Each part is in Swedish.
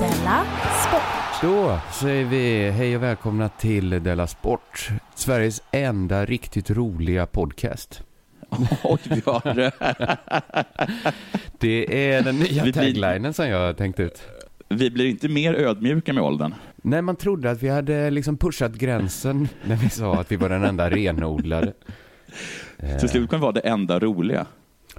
Della Sport. Då säger vi hej och välkomna till Della Sport. Sveriges enda riktigt roliga podcast. Oj, vi har det. Det är den nya Vi blir- taglinen som jag tänkt ut. Vi blir inte mer ödmjuka med åldern. När man trodde att vi hade liksom pushat gränsen när vi sa att vi var den enda renodlade. Till slut kan vi vara det enda roliga.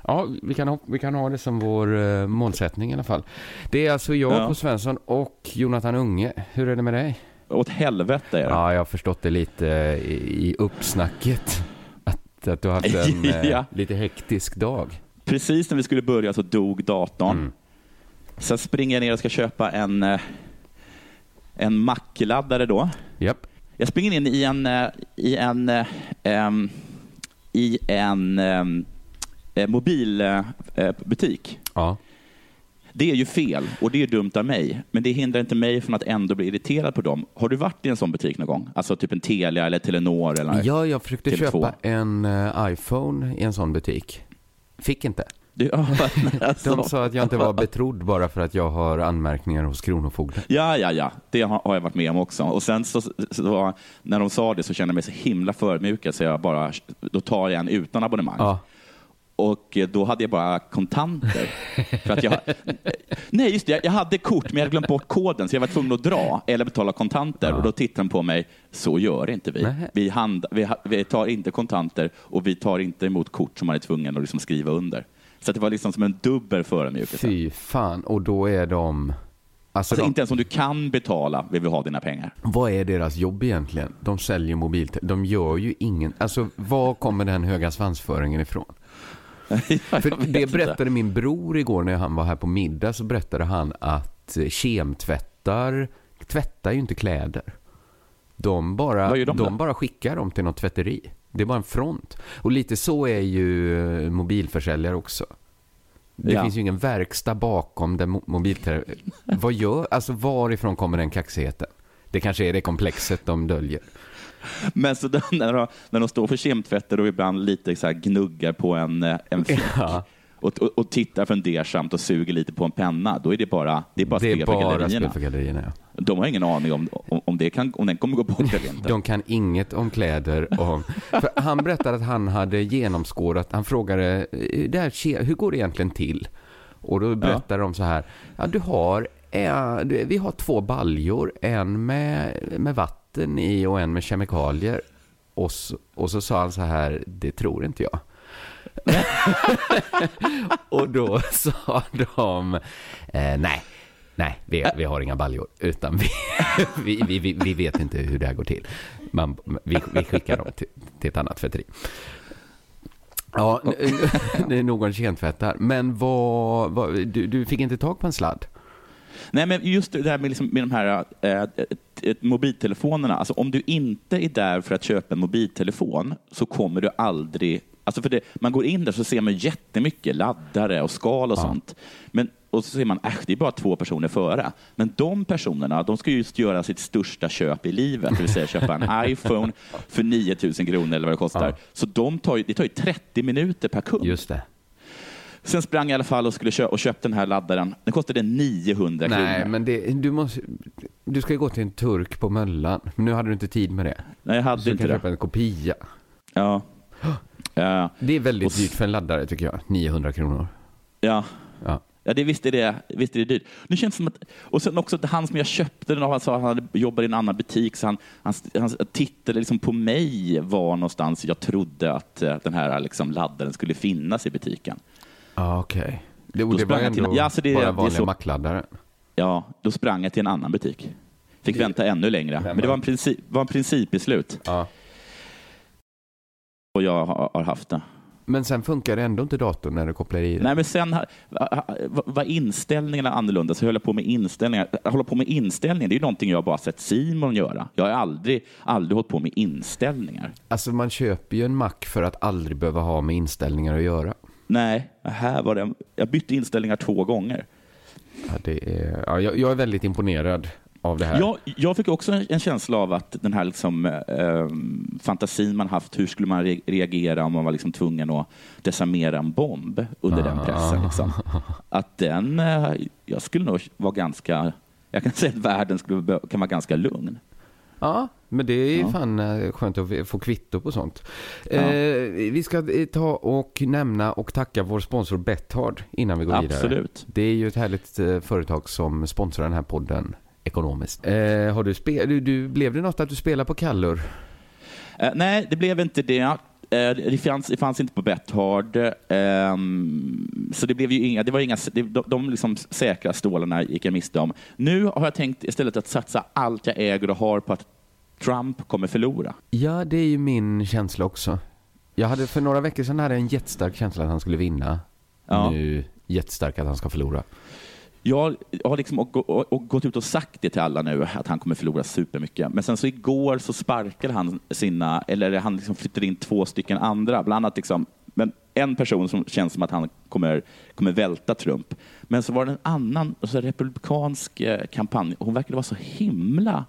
Ja, vi kan, ha, vi kan ha det som vår eh, målsättning i alla fall. Det är alltså jag, Ja. K. Svensson och Jonathan Unge. Hur är det med dig? Åt helvete är det. Ja, jag har förstått det lite eh, i, i uppsnacket. Att, att du har haft en eh, Ja. lite hektisk dag. Precis när vi skulle börja så dog datorn. Mm. Sen springer jag ner och ska köpa en, eh, en mackladdare då. Japp. Jag springer in i en, eh, i en, eh, em, i en em, eh, mobilbutik. Ja. Det är ju fel och det är dumt av mig, men det hindrar inte mig från att ändå bli irriterad på dem. Har du varit i en sån butik någon gång? Alltså typ en Telia eller Telenor eller Ja, jag försökte Tele2. köpa en eh, iPhone i en sån butik. Fick inte. Du, ja, alltså. De sa att jag inte var betrodd bara för att jag har anmärkningar hos Kronofogden. Ja, ja, ja. Det har jag varit med om också. Och sen så, så när de sa det så kände jag mig så himla förödmjukad så jag bara, då tar jag en utan abonnemang. Ja. Och eh, då hade jag bara kontanter. för att jag, nej, just det. Jag hade kort, men jag hade glömt bort koden, så jag var tvungen att dra eller betala kontanter. Och då tittade de på mig, så gör inte vi. Vi, hand, vi, vi tar inte kontanter och vi tar inte emot kort som man är tvungen att liksom skriva under. Så det var liksom som en dubbel förödmjukelse. Fy fan, och då är de... Alltså, Alltså, de, inte ens om du kan betala vill vi ha dina pengar. vad är deras jobb egentligen? De säljer mobiltelefoner. De gör ju ingen... Alltså, var kommer den höga svansföringen ifrån? För det berättade min bror igår när han var här på middag. Så berättade han att eh, kemtvättar tvättar ju inte kläder. De bara, de då? bara skickar dem till något tvätteri. Det är bara en front. Och lite så är ju eh, mobilförsäljare också. Det Ja. finns ju ingen verkstad bakom den mo- mobiltelefonen. Vad gör, alltså varifrån kommer den kaxigheten? Det kanske är det komplexet de döljer. Men så när, de, när de står för kemtvätter och ibland lite så här gnuggar på en, eh, en fläck Ja. och, och, och tittar fundersamt och suger lite på en penna, då är det bara, det är bara Det är spel för bara gallerierna. spel för gallerierna. Ja. De har ingen aning om, om, om, det kan, om den kommer gå bort eller inte. De kan inget om kläder. Om, för han berättade att han hade genomskådat, han frågade, "Eh, ke- hur går det egentligen till? Och då berättade de så här, ja du har, eh, vi har två baljor, en med, med vatten i och en med kemikalier. Och så, och så sa han så här, det tror inte jag. och då sa de, eh, nej, nej, vi, vi har inga baljor, utan vi, vi, vi, vi, vet inte hur det här går till. Man, vi, vi skickar dem till, till ett annat tvätteri. Ja, det är någon kentvättar. Men vad, vad du, du fick inte tag på en sladd? Nej, men just det där med, liksom, med de här eh, eh, mobiltelefonerna. Alltså, om du inte är där för att köpa en mobiltelefon så kommer du aldrig... Alltså för det, man går in där så ser man jättemycket laddare och skal och sånt. Men, och så ser man att det är bara två personer före. Men de personerna de ska just göra sitt största köp i livet, det vill säga köpa en iPhone för 9000 kronor eller vad det kostar. Ja. Så de tar, det tar ju 30 minuter per kund. Just det. Sen sprang jag i alla fall och skulle köpa och köpte den här laddaren. Den kostade 900 Nej, kronor. men det, du, måste, du ska ju gå till en turk på Möllan. Men nu hade du inte tid med det. Nej, jag hade Så du inte kan det. köpa en kopia. Ja. Ja. Det är väldigt Och dyrt för en laddare tycker jag. 900 kronor. Ja. Ja. Ja, det visst är det, visst är det dyrt. Nu känns som att, och sen också att han som jag köpte den av, han sa att han hade jobbat i en annan butik, så han, hans, hans tittade liksom på mig var någonstans jag trodde att eh, den här liksom laddaren skulle finnas i butiken. Ja, okej. Det, Då och det var jag till- ändå ja, så det- bara det är vanliga så- mackladdare. Ja, då sprang jag till en annan butik. Fick vänta ännu längre. Men det var en, princip, var en principbeslut. Ja. Och jag har, har haft det. Men sen funkar det ändå inte datorn när du kopplar i den. Nej, men sen var- var inställningarna annorlunda, så jag höll på med inställningar. Att hålla på med inställningar, det är ju någonting jag bara sett Simon göra. Jag har aldrig, aldrig hållit på med inställningar. Alltså man köper ju en Mac för att aldrig behöva ha med inställningar att göra. Nej, här var det, jag bytte inställningar två gånger. Ja, det är, ja, jag, jag är väldigt imponerad av det här. Jag, jag fick också en, en känsla av att den här liksom, eh, fantasin man haft, hur skulle man re- reagera om man var liksom tvungen att desarmera en bomb under den Ah. pressen? Liksom. Att den, eh, jag skulle nog vara ganska, jag kan säga att världen skulle, kan vara ganska lugn. Ja, men det är Ja. fan eh, skönt att få kvitto på sånt. Ja. Eh, vi ska eh, ta och nämna och tacka vår sponsor Bethard innan vi går vidare. Absolut. Det är ju ett härligt eh, företag som sponsrar den här podden ekonomiskt. Eh, har du, spel, du, du Blev det något att du spelar på Kallur? Eh, nej, det blev inte det. Det, fanns, det fanns inte på Bethard. ehm, så det blev ju inga, det var inga, det, de, de liksom säkra stålarna gick jag miste om. Nu har jag tänkt istället att satsa allt jag äger och har på att Trump kommer förlora. Ja, det är ju min känsla också. Jag hade för några veckor sedan hade jag en jättestark känsla att han skulle vinna. Ja. Nu jättestark att han ska förlora. Jag har liksom och, och, och gått ut och sagt det till alla nu, att han kommer förlora supermycket. Men sen så igår så sparkade han sina, eller han liksom flyttade in två stycken andra, bland annat liksom, men en person som känns som att han kommer, kommer välta Trump. Men så var det en annan alltså republikansk eh, kampanj, hon verkade vara så himla,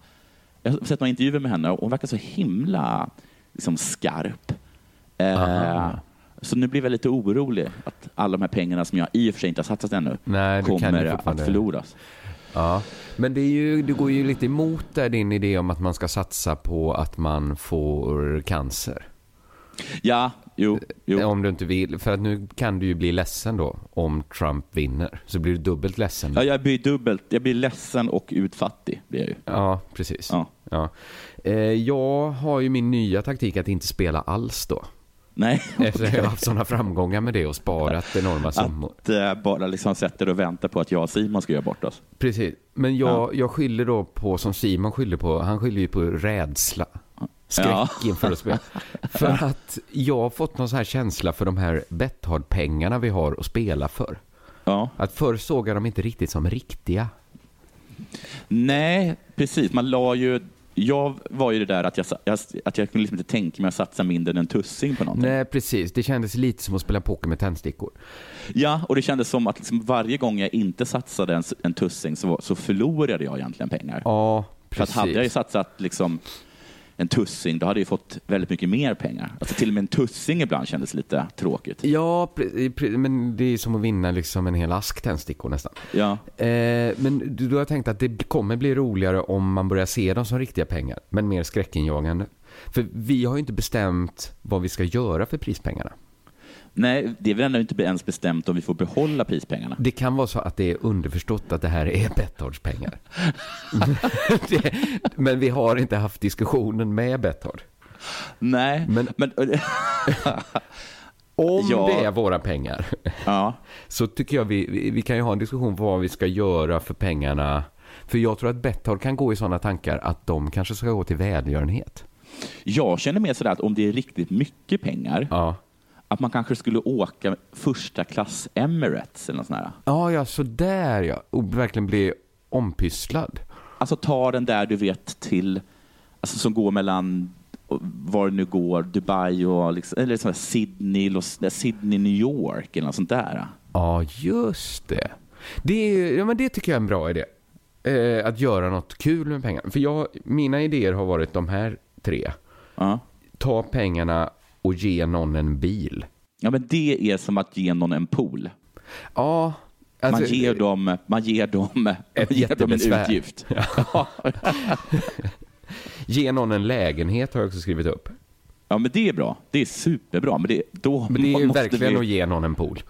jag har sett några intervjuer med henne, och hon verkar så himla liksom, skarp. Eh, så nu blir jag lite orolig att alla de här pengarna som jag i och för sig inte har satsat ännu Nej, kommer att förloras. Ja, men det, är ju, det går ju lite emot där din idé om att man ska satsa på att man får cancer. Ja, jo, jo. Om du inte vill, för att nu kan du ju bli ledsen då om Trump vinner. Så blir du dubbelt ledsen. Ja, jag blir dubbelt, jag blir ledsen och utfattig. Blir jag ju. Ja, precis. Ja. Ja. Eh, jag har ju min nya taktik att inte spela alls då. Nej, Efter att jag har haft sådana framgångar med det och sparat enorma summor. att eh, bara liksom sätter och väntar på att jag och Simon ska göra bort oss. Precis. Men jag, jag skyller då på, som Simon skyller på, han skyller ju på rädsla. Skräck Ja. inför att spela. För att jag har fått någon sån här känsla för de här Betthard-pengarna vi har att spela för. Ja. Att förr såg jag dem inte riktigt som riktiga. Nej, precis. Man la ju... Jag var ju det där att jag, att jag kunde liksom inte tänka mig att satsa mindre än en tussing på någonting. Nej, precis. Det kändes lite som att spela poker med tändstickor. Ja, och det kändes som att liksom varje gång jag inte satsade en, en tussing så, så förlorade jag egentligen pengar. Ja, För att precis. hade jag satsat liksom en tussing, då hade jag fått väldigt mycket mer pengar. Alltså till och med en tussing ibland kändes lite tråkigt. Ja, men det är som att vinna liksom en hel ask tändstickor nästan. Ja, Eh, men du, du har tänkt att det kommer bli roligare om man börjar se dem som riktiga pengar, men mer skräckinjagande. För vi har ju inte bestämt vad vi ska göra för prispengarna. Nej, det är väl ändå inte ens bestämt om vi får behålla prispengarna. Det kan vara så att det är underförstått att det här är Bethards pengar. det, men vi har inte haft diskussionen med Bethard. Nej, Men- men... Om Ja. det är våra pengar ja, så tycker jag vi, vi, kan ju ha en diskussion på vad vi ska göra för pengarna. För jag tror att Bethard kan gå i sådana tankar att de kanske ska gå till välgörenhet. jag känner mer sådär att om det är riktigt mycket pengar, Ja. Att man kanske skulle åka första klass Emirates eller något sånt. Ja, ja, så där ja. Och verkligen bli ompysslad. Alltså ta den där du vet till, alltså som går mellan var det nu går, Dubai och liksom, eller sån här Sydney, Los, Sydney, New York eller något sånt där. Ja, just det. Det, är, ja, men det tycker jag är en bra idé. Eh, att göra något kul med pengarna. För jag, mina idéer har varit de här tre. Ja. Ta pengarna och ge någon en bil. ja, men det är som att ge någon en pool. Ja, alltså- man ger dem, man ger dem, Ett man ger dem en utgift. Ge någon en lägenhet har jag också skrivit upp. Ja, men det är bra. Det är superbra. Men det, då Men det är verkligen vi... att ge någon en pool.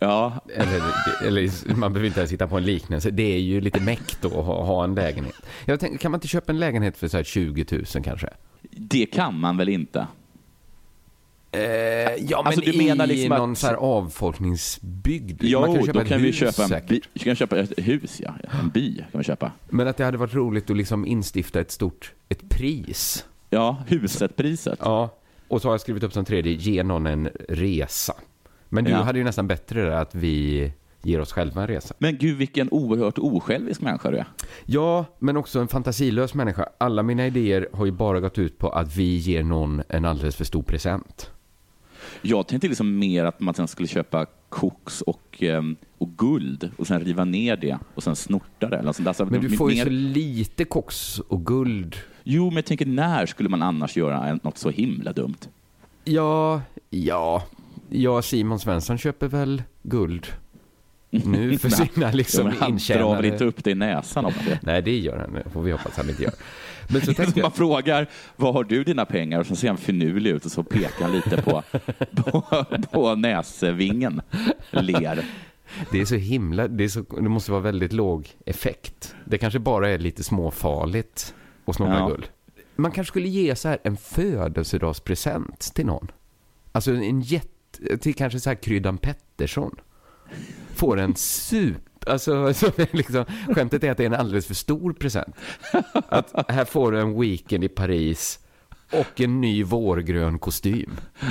Ja, Eller, eller man behöver inte ens hitta på en liknelse. Det är ju lite mäkt då att ha, ha en lägenhet. Jag tänker, kan man inte köpa en lägenhet för så här 20 000 kanske? det kan man väl inte? Eh, ja, Alltså, men du menar i liksom att- någon så här avfolkningsbygd. Jo, man kan köpa då ett kan vi hus köpa en säkert. by. Vi kan köpa ett hus, ja. En by kan vi köpa. Men att det hade varit roligt att liksom instifta ett stort ett pris. Ja, huset-priset. Ja, och så har jag skrivit upp som tredje, ge någon en resa. Men du Ja. hade ju nästan bättre där att vi ger oss själva en resa. Men gud, vilken oerhört osjälvisk människa du är. Ja, men också en fantasilös människa. Alla mina idéer har ju bara gått ut på att vi ger någon en alldeles för stor present. Jag tänkte liksom mer att man sen skulle köpa koks och, ehm, och guld och sen riva ner det och sen snorta det. Eller något sånt där. Så Men du får ju mer... så lite koks och guld. Jo, men jag tänker när skulle man annars göra något så himla dumt? Ja, ja. Ja, Simon Svensson köper väl guld nu för sina liksom ja, Han drar intjänade... väl inte upp det i näsan om det? Nej, det gör han. Det får vi hoppas han inte gör. Men så tänkte man frågar, var har du dina pengar? Och så ser han finurlig ut och så pekar han lite på, på, på näsvingen. Ler. Det är så himla... Det, så, det måste vara väldigt låg effekt. Det kanske bara är lite småfarligt att snorta Ja. guld. Man kanske skulle ge så här en födelsedagspresent till någon. Alltså en jätte... Till kanske så här Kryddan Pettersson. Får en sup... Alltså, är liksom, skämtet är att det är en alldeles för stor present. Att här får du en weekend i Paris och en ny vårgrön kostym.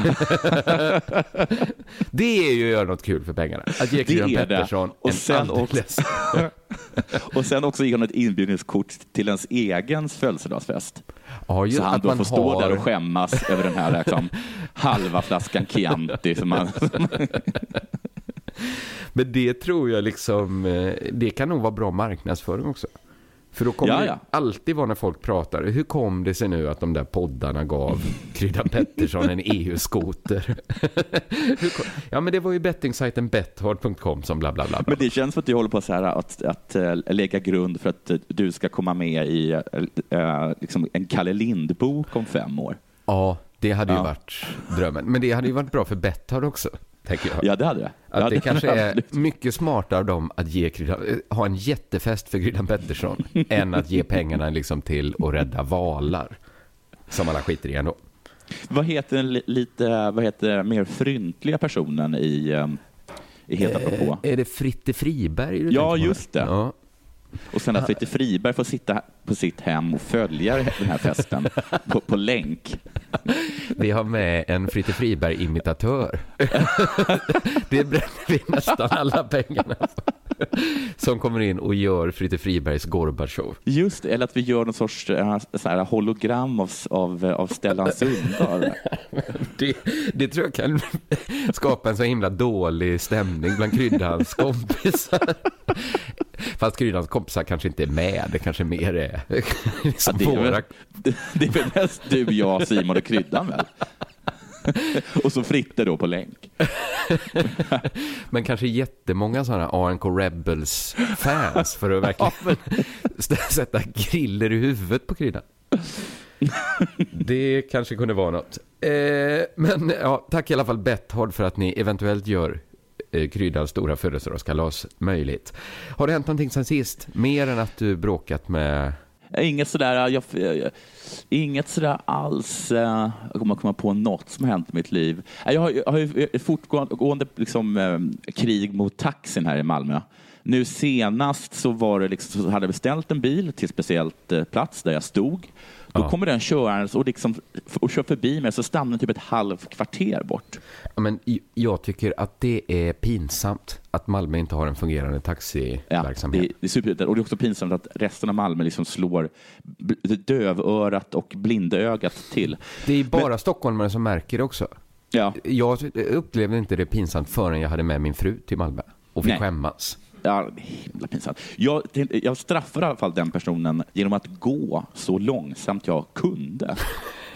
det är ju att göra något kul för pengarna. Att ge det. Pettersson Och en sen alldeles... Och sen också ge honom ett inbjudningskort till ens egen födelsedagsfest. Ja, ju, Så han då får stå har- där och skämmas över den här liksom, halva flaskan Chianti. Som man, Men det tror jag liksom, eh, det kan nog vara bra marknadsföring också. För då kommer Ja, det alltid vara när folk pratar, hur kom det sig nu att de där poddarna gav Kryddan Pettersson en EU-skoter? Ja men det var ju bettingsajten bethard.com som bla bla bla. men det känns som att du håller på så här att, att äh, lägga grund för att äh, du ska komma med i äh, liksom en Kalle Lind-bok om fem år. Ja, det hade ju Ja. varit drömmen. Men det hade ju varit bra för Bethard också, tänker jag. Ja, det hade det. Att Ja, det kanske är absolut. mycket smartare av dem att ge eh, ha en jättefest för Kryddan Pettersson än att ge pengarna liksom till att rädda valar. Som alla skiter i ändå. Vad heter den li- lite, vad heter mer fryntliga personen i, ähm, i apropå? Eh, Är det Fritte Friberg Ja, just det. Ja. Och sen att Fritte Friberg får sitta på sitt hem och följa den här festen på, på länk. Vi har med en Fritte Friberg-imitatör. det bränner vi nästan alla pengarna på. Som kommer in och gör Fritte Fribergs Gorbatjov. Just det, eller att vi gör någon sorts äh, här, hologram av, av, av Stellan Sundahl. Det, det tror jag kan skapa en så himla dålig stämning bland Kryddans kompisar. Fast Kryddans kompisar kanske inte är med, det kanske mer är liksom det, är väl, det, är väl mest du, jag, Simon och Kryddan väl? och så Fritte då på länk. Men kanske jättemånga sådana ANK Rebels-fans för att verkligen sätta griller i huvudet på kryddan. Det kanske kunde vara något. Eh, men ja, tack i alla fall Betthard för att ni eventuellt gör eh, stora födelsedagskalas möjligt. Har det hänt någonting sen sist? Mer än att du bråkat med... Inget sådär, eh, jag, jag, inget sådär alls, eh, jag kommer komma på något som har hänt i mitt liv. Jag har, jag har ju fortgående liksom, krig mot taxin här i Malmö. Nu senast så, var det liksom, så hade jag beställt en bil till speciellt plats där jag stod. Då Ja. kommer den körandes och, liksom, och kör förbi mig, så stannar den typ ett halvt kvarter bort. Ja, men jag tycker att det är pinsamt att Malmö inte har en fungerande Ja, taxiverksamhet. det, det är och det är också pinsamt att resten av Malmö liksom slår dövörat och blindögat till. Det är bara stockholmare som märker det också. Ja. Jag upplevde inte det pinsamt förrän jag hade med min fru till Malmö och fick Nej. skämmas. Ja, himla pinsamt. Jag, jag straffade i alla fall den personen genom att gå så långsamt jag kunde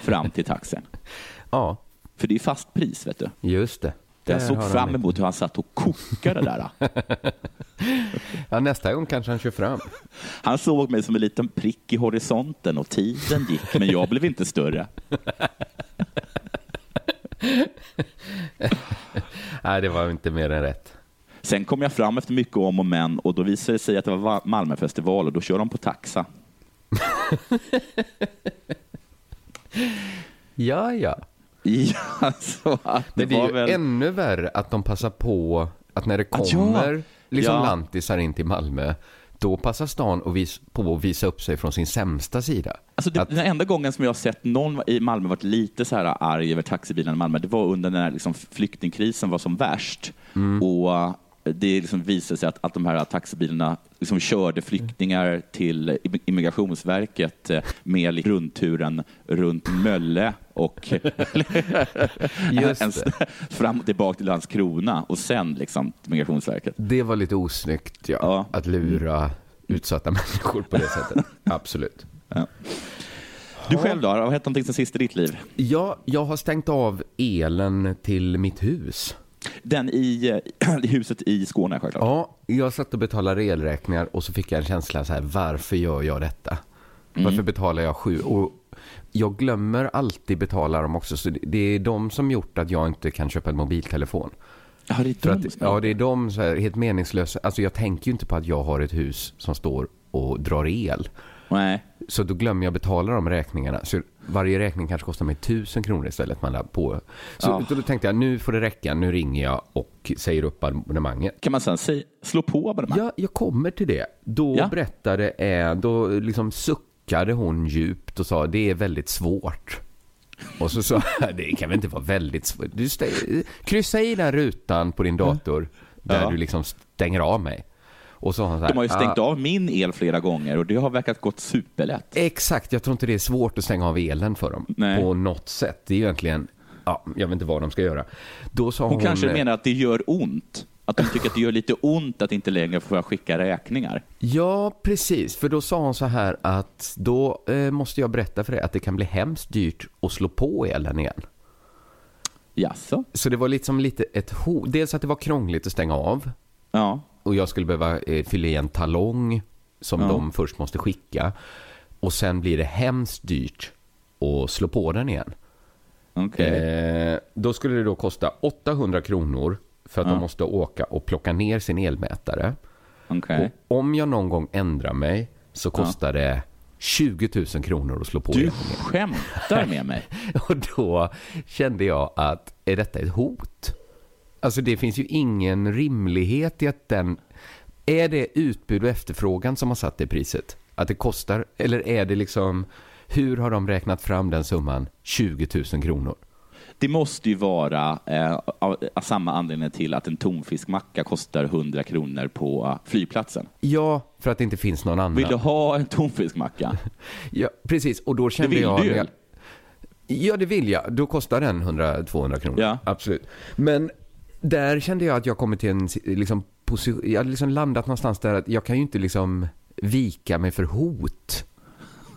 fram till taxin. Ja, För det är fast pris, vet du. just det. Där Jag såg fram emot hur han satt och kokade där. Ja, nästa gång kanske han kör fram. Han såg mig som en liten prick i horisonten och tiden gick, men jag blev inte större. Nej, det var inte mer än rätt. Sen kom jag fram efter mycket om och men och då visade det sig att det var Va- Malmöfestival och då kör de på taxa. Ja, ja. Ja, så att det det är var ju väl... ännu värre att de passar på att när det Att ja, kommer liksom ja. lantisar in till Malmö, då passar stan och vis, på att visa upp sig från sin sämsta sida. Alltså det, Den enda gången som jag har sett någon i Malmö varit lite så här arg över taxibilarna i Malmö, det var under när liksom flyktingkrisen var som värst. Mm. Och det liksom visade sig att, att de här taxibilarna liksom körde flyktingar till Immigrationsverket eh, med rundturen runt Mölle och en, fram och tillbaka till Landskrona och sen liksom till Migrationsverket. Det var lite osnyggt, ja. Att lura utsatta människor på det sättet. Absolut. Du själv då? Har det hänt någonting sen sist i ditt liv? Ja, jag har stängt av elen till mitt hus. Den i, eh, i huset i Skåne självklart? Ja, jag satt och betalade elräkningar och så fick jag en känsla så här, varför gör jag detta? Mm. Varför betalar jag sju? Och jag glömmer alltid betala dem också, så det- är de som gjort att jag inte kan köpa en mobiltelefon. Ja, det är För de att, ja, det är de så här, helt meningslösa. Alltså jag tänker ju inte på att jag har ett hus som står och drar el. Nej. Så då glömmer jag betala de räkningarna. Så varje räkning kanske kostar mig tusen kronor istället. Man på. Så Ja. då tänkte jag, nu får det räcka. Nu ringer jag och säger upp abonnemanget. Kan man sen säga, slå på abonnemang? Ja, jag kommer till det. Då Ja. berättade, eh, då liksom suckade hon djupt och sa det är väldigt svårt. Och så sa det kan väl inte vara väldigt svårt. Du stä- kryssa i den rutan på din dator där Ja. du liksom stänger av mig. Och så har hon så här, De har ju stängt "Ah, av min el flera gånger och det har verkat gått superlätt. Exakt, jag tror inte det är svårt att stänga av elen för dem Nej. på något sätt. Det är ju egentligen, ja, jag vet inte vad de ska göra. Då sa Hon, hon, kanske eh, menar att det gör ont. Att de tycker att det gör lite ont att inte längre få skicka räkningar. Ja, precis. För då sa hon så här att då eh, måste jag berätta för dig att det kan bli hemskt dyrt att slå på elen igen. Jaså? Så det var liksom lite ett hot. Dels att det var krångligt att stänga av. Ja. Och jag skulle behöva eh, fylla i en talong som Ja. de först måste skicka. Och sen blir det hemskt dyrt att slå på den igen. Eh, då skulle det då kosta 800 kronor för att Ja. de måste åka och plocka ner sin elmätare. Okej. Och om jag någon gång ändrar mig så Ja. kostar det 20 000 kronor att slå på Du skämtar med mig. Och då kände jag att är detta ett hot? Alltså det finns ju ingen rimlighet i att den... Är det utbud och efterfrågan som har satt det priset? Att det kostar? Eller är det liksom... Hur har de räknat fram den summan? 20 000 kronor. Det måste ju vara eh, av, av samma anledning till att en tonfiskmacka kostar 100 kronor på flygplatsen. Ja, för att det inte finns någon annan. Vill du ha en tonfiskmacka? Ja, precis. Och då kände vill jag... du Ja, det vill jag. Då kostar den 100-200 kronor. Ja. Absolut. Men där kände jag att jag kommit till en liksom, position... Jag hade liksom landat någonstans där att jag kan ju inte liksom vika mig för hot.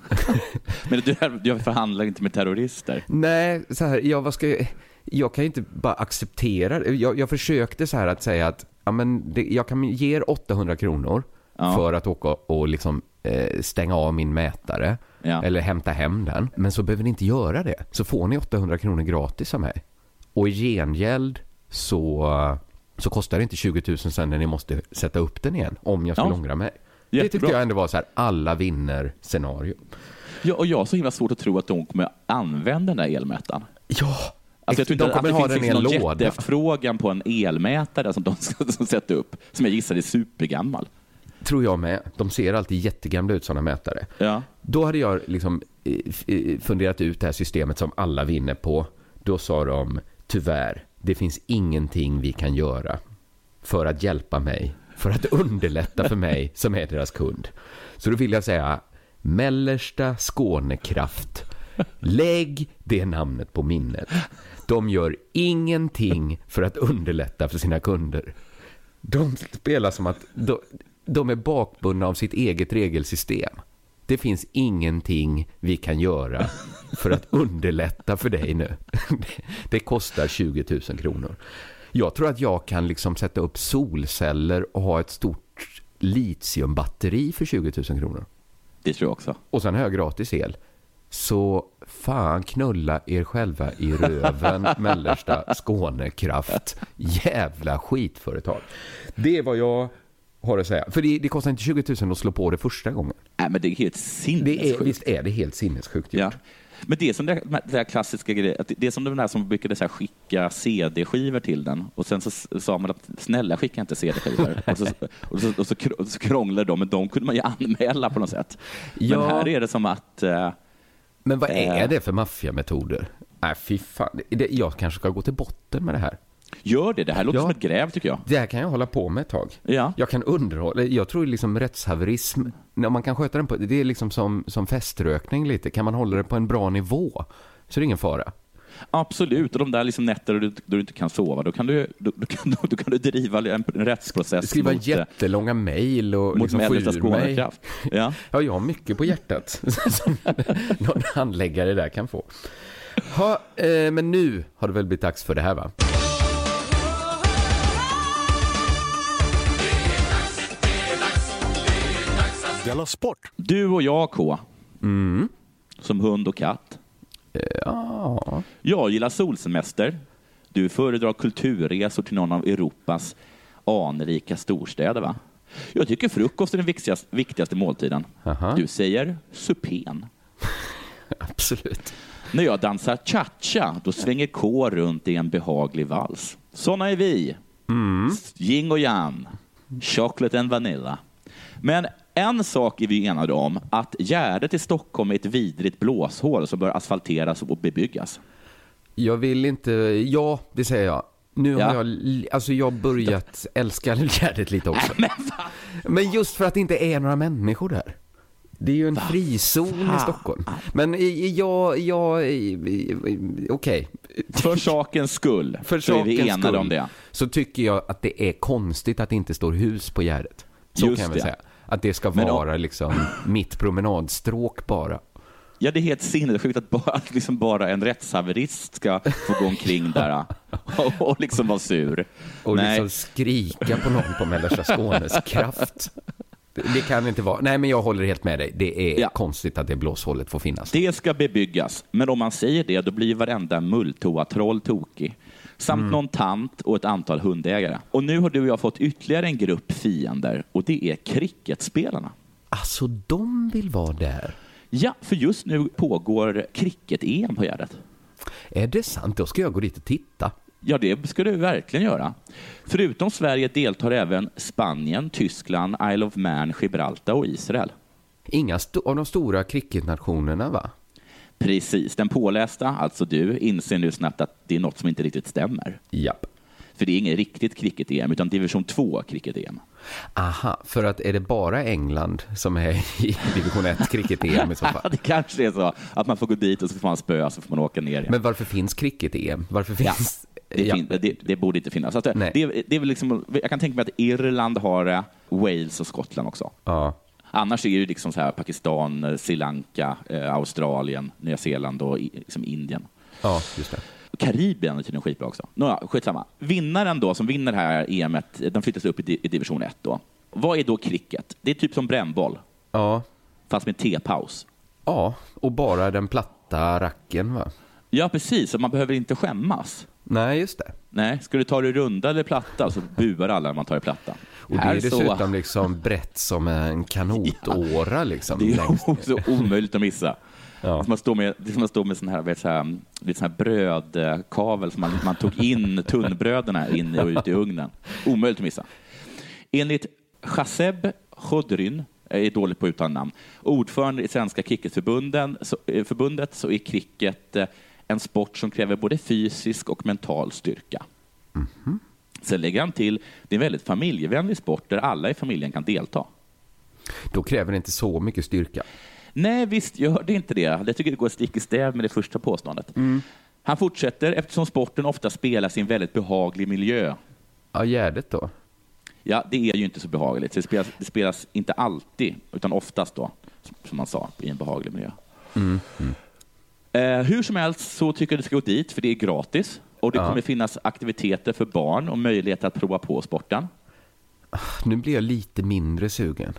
Men du, jag förhandlar inte med terrorister. Nej, så här, ja, vad ska jag... Jag kan ju inte bara acceptera det. jag, jag försökte så här att säga att ja, men det, jag kan ge er 800 kronor Ja. för att åka och liksom, eh, stänga av min mätare Ja. eller hämta hem den. Men så behöver ni inte göra det. Så får ni 800 kronor gratis av mig. Och i gengäld så, så kostar det inte 20 000 sen när ni måste sätta upp den igen om jag skulle Ja. ångra mig. Det tyckte Jättebra. jag ändå var så här, alla vinner scenario. Ja, och jag har så himla svårt att tro att de kommer använda den där elmätaren. Ja, Alltså jag tror De inte att kommer det ha finns någon låda. jätteefterfrågan på en elmätare som de ska som sätta upp, som jag gissar är supergammal. Tror jag med. De ser alltid jättegamla ut sådana mätare. Ja. Då hade jag liksom eh, eh, funderat ut det här systemet som alla vinner på. Då sa de, tyvärr, det finns ingenting vi kan göra för att hjälpa mig, för att underlätta för mig som är deras kund. Så då vill jag säga, Mellersta Skånekraft, lägg det namnet på minnet. De gör ingenting för att underlätta för sina kunder. De spelar som att de, de är bakbundna av sitt eget regelsystem. Det finns ingenting vi kan göra för att underlätta för dig nu. Det, kostar 20 000 kronor. Jag tror att jag kan liksom sätta upp solceller och ha ett stort litiumbatteri för 20 000 kronor. Det tror jag också. Och sen har jag gratis el. Så fan knulla er själva i röven, mellersta Skånekraft. Jävla skitföretag. Det vad jag har att säga. För det, det kostar inte 20 000 att slå på det första gången. Nej, men det är helt sinnessjukt. Är, visst är det helt sinnessjukt gjort. Ja. Men det är som det, det där klassiska grejen, det är som de där som brukade så skicka CD-skivor till den och sen så sa man att snälla skicka inte CD-skivor. och, så, och, så, och, så, kr- och så krånglade de, men de kunde man ju anmäla på något sätt. Ja. Men här är det som att... eh, Men vad är det för maffiametoder? Nej, fy fan. Det, jag kanske ska gå till botten med det här. Gör det, det här låter Ja. som ett gräv tycker jag. Det här kan jag hålla på med ett tag. Ja. Jag kan underhålla. Jag tror liksom rättshaverism, när man kan sköta den på, det är liksom som, som feströkning lite. Kan man hålla det på en bra nivå så är det ingen fara. Absolut, och de där liksom nätter då du, inte kan sova, då kan du, då, då kan, då kan du driva en, en rättsprocess Skriva mot, eh, jättelånga mejl och mot liksom få ur mig. Skånekraft. Ja. Ja, jag har mycket på hjärtat som någon handläggare där kan få. Ha, eh, men nu har det väl blivit dags för det här va? Della Sport! Du och jag, K. Mm. Som hund och katt. Ja. Jag gillar solsemester. Du föredrar kulturresor till någon av Europas anrika storstäder, va? Jag tycker frukost är den viktigaste, viktigaste måltiden. Aha. Du säger supén. Absolut. När jag dansar cha-cha, då svänger K runt i en behaglig vals. Såna är vi. Yin och yang. Chocolate and vanilla. Men en sak är vi enade om, att Gärdet i Stockholm är ett vidrigt blåshål som bör asfalteras och bebyggas. Jag vill inte, ja det säger jag. Nu Ja. har jag, alltså jag börjat älska Gärdet lite också. Men Men just för att det inte är några människor där. Det är ju en frizon i Stockholm. Men jag, jag, okej. För sakens skull För så är vi enade om det. Så tycker jag att det är konstigt att det inte står hus på Gärdet. Så Just kan jag väl det. säga. Att det ska Men om- vara liksom mitt promenadstråk bara. Ja, det är helt sinnessjukt att bara, att liksom bara en rättshaverist ska få gå omkring där och, och liksom vara sur. Och Nej. liksom skrika på någon på Mellersta Skånes kraft. Det, det kan inte vara. Nej, men jag håller helt med dig. Det är Ja. konstigt att det blåshålet får finnas. Det ska bebyggas, men om man säger det, då blir varenda mulltoa-troll tokig. Samt Mm. någon tant och ett antal hundägare. Och nu har du och jag fått ytterligare en grupp fiender och det är cricketspelarna. Alltså, de vill vara där. Ja, för just nu pågår cricket-EM på Gärdet. Är det sant? Då ska jag gå dit och titta. Ja, det ska du verkligen göra. Förutom Sverige deltar även Spanien, Tyskland, Isle of Man, Gibraltar och Israel. Inga av de stora cricketnationerna, va? Precis, den pålästa, alltså du, inser nu snabbt att det är något som inte riktigt stämmer. Japp. För det är inget riktigt cricket-EM, utan division 2 cricket-EM. Aha, för att är det bara England som är i division 1 cricket-EM i så fall? det kanske är så att man får gå dit och så får man spö så får man åka ner igen. Men varför finns cricket-EM? Varför Ja, finns... det, Ja. fin- det, det borde inte finnas. Alltså, det, det är väl liksom, jag kan tänka mig att Irland har det, Wales och Skottland också. Ja. Annars är det ju liksom så här Pakistan, eh, Sri Lanka, eh, Australien, Nya Zeeland och i- liksom Indien. ja, just det. Karibien är tydligen skitbra också. Nåja, skitsamma. Vinnaren då, som vinner det här EMet, de flyttas upp i, di- i division 1 då. Vad är då cricket? Det är typ som brännboll, Ja. fast med tepaus. ja, och bara den platta racken, va? Ja, precis. Så man behöver inte skämmas. Nej, just det. Nej, ska du ta det runda eller platta så buar alla när man tar det platta. Och det Här är så- dessutom liksom brett som en kanotåra liksom. Det är längst ner. så omöjligt att missa. Ja. Som att stå med, det är som att stå med sån här, vet, så här, lite sån här brödkavel som man, man tog in tunnbröderna in och ut i ugnen. Omöjligt att missa. Enligt Chaseb Chodryn, är dålig på att uttala namn, ordförande i Svenska cricketförbunden, så, eh, förbundet så är cricket eh, en sport som kräver både fysisk och mental styrka. Sen lägger han till, det är en väldigt familjevänlig sport där alla i familjen kan delta. Då kräver det inte så mycket styrka. Nej, visst gör det inte det. Jag tycker det går stick i stäv med det första påståendet. Han fortsätter, eftersom sporten ofta spelas i en väldigt behaglig miljö. Ja, Gärdet då? Ja, det är ju inte så behagligt. Det spelas, det spelas inte alltid, utan oftast då, som man sa, i en behaglig miljö. Mm. Mm. Eh, hur som helst så tycker jag du ska gå dit, för det är gratis. Och det Ja. kommer finnas aktiviteter för barn och möjlighet att prova på sporten. Nu blir jag lite mindre sugen.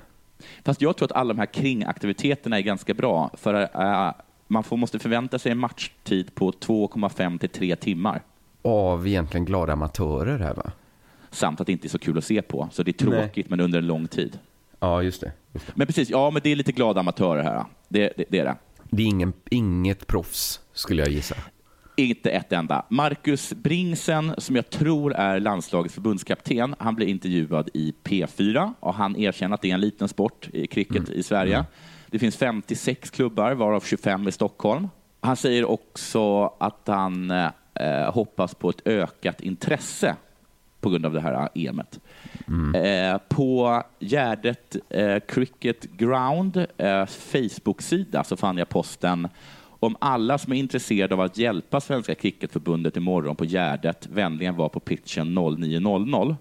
Fast jag tror att alla de här kringaktiviteterna är ganska bra. För eh, man får, måste förvänta sig en matchtid på 2,5 till 3 timmar. Av egentligen glada amatörer här va? Samt att det inte är så kul att se på. Så det är Nej. tråkigt, men under en lång tid. Ja, just det. Just det. Men precis, ja, men det är lite glada amatörer här. Det, det, det är det. Det är ingen, inget proffs, skulle jag gissa. Inte ett enda. Marcus Bringsen, som jag tror är landslagets förbundskapten, han blir intervjuad i P4 och han erkänner att det är en liten sport i cricket i Sverige. Det finns 56 klubbar, varav 25 i Stockholm. Han säger också att han eh, hoppas på ett ökat intresse på grund av det här EMet. Eh, på Gärdet eh, Cricket Ground eh, Facebook-sida så fann jag posten om alla som är intresserade av att hjälpa Svenska Cricketförbundet imorgon på Gärdet vänligen var på pitchen 09.00.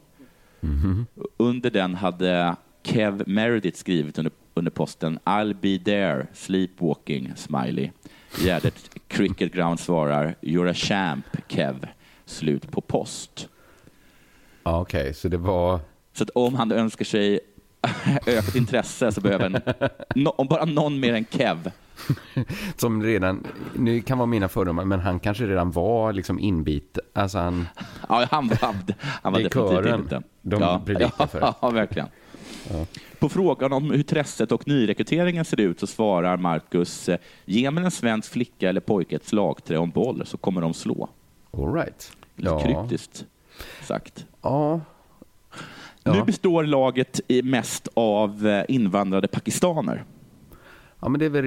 Under den hade Kev Meredith skrivit under, under posten I'll be there, sleepwalking, smiley. Gärdet Cricket Ground svarar You're a champ, Kev. Slut på post. Okej, så det var... Så om han önskar sig ökat intresse så behöver en, no, om bara någon mer än Kev. Som redan, nu kan vara mina fördomar, men han kanske redan var liksom inbit. Alltså han... Ja, han var, han var definitivt inte. de ja, predikar ja, för. Ja, verkligen. På frågan om hur intresset och nyrekryteringen ser ut så svarar Marcus, eh, ge mig en svensk flicka eller pojke ett slagträ en boll så kommer de slå. All right. Lite Ja. kryptiskt sagt. Ja. Nu Ja. består laget mest av eh, invandrade pakistaner. Ja, men det är väl...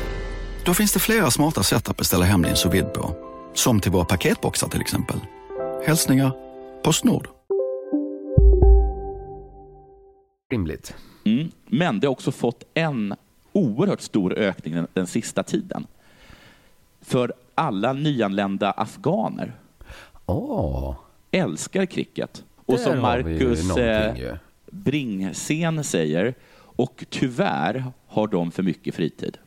Då finns det flera smarta sätt att beställa hem din sous på. Som till våra paketboxar till exempel. Hälsningar Postnord. Rimligt. Mm. Men det har också fått en oerhört stor ökning den, den sista tiden. För alla nyanlända afghaner Åh. älskar cricket. Och Där som har vi ju Marcus eh. Bringsen säger, och tyvärr har de för mycket fritid.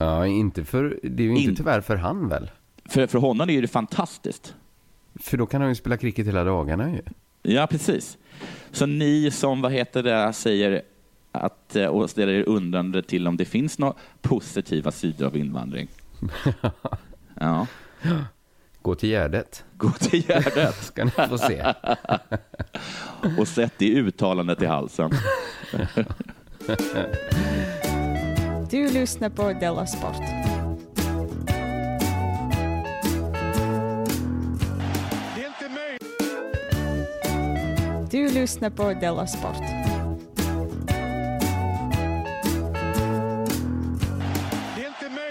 Ja, inte för... Det är ju inte In- tyvärr för han väl? För, för honom är det fantastiskt. För då kan han ju spela cricket hela dagarna ju. Ja, precis. Så ni som, vad heter det, säger att, eh, och ställer er undrande till om det finns några positiva sidor av invandring. Ja. Gå till Gärdet. Gå till Gärdet. Ska ni få se. och sätt det uttalandet i halsen. Du lyssnar på Della Sport. Du lyssnar på Della Sport.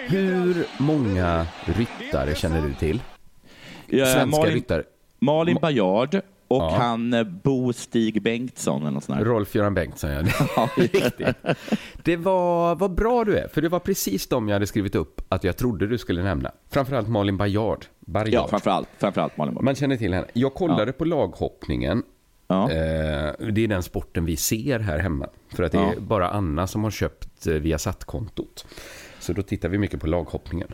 Hur många ryttare känner du till? Ja, Svenska Malin, ryttare. Malin Bajard och Ja. han eh, Bo Stig Bengtsson eller något sånt. Rolf-Göran Bengtsson, ja. Ja, riktigt. Det var, vad bra du är, för det var precis de jag hade skrivit upp att jag trodde du skulle nämna. Framförallt Malin Bajard. Bajard. Ja, framförallt, framförallt Malin Bajard. Man känner till henne. Jag kollade Ja. på laghoppningen. Ja. Eh, det är den sporten vi ser här hemma. För att det är bara Anna som har köpt eh, Viasat-kontot. Så då tittar vi mycket på laghoppningen.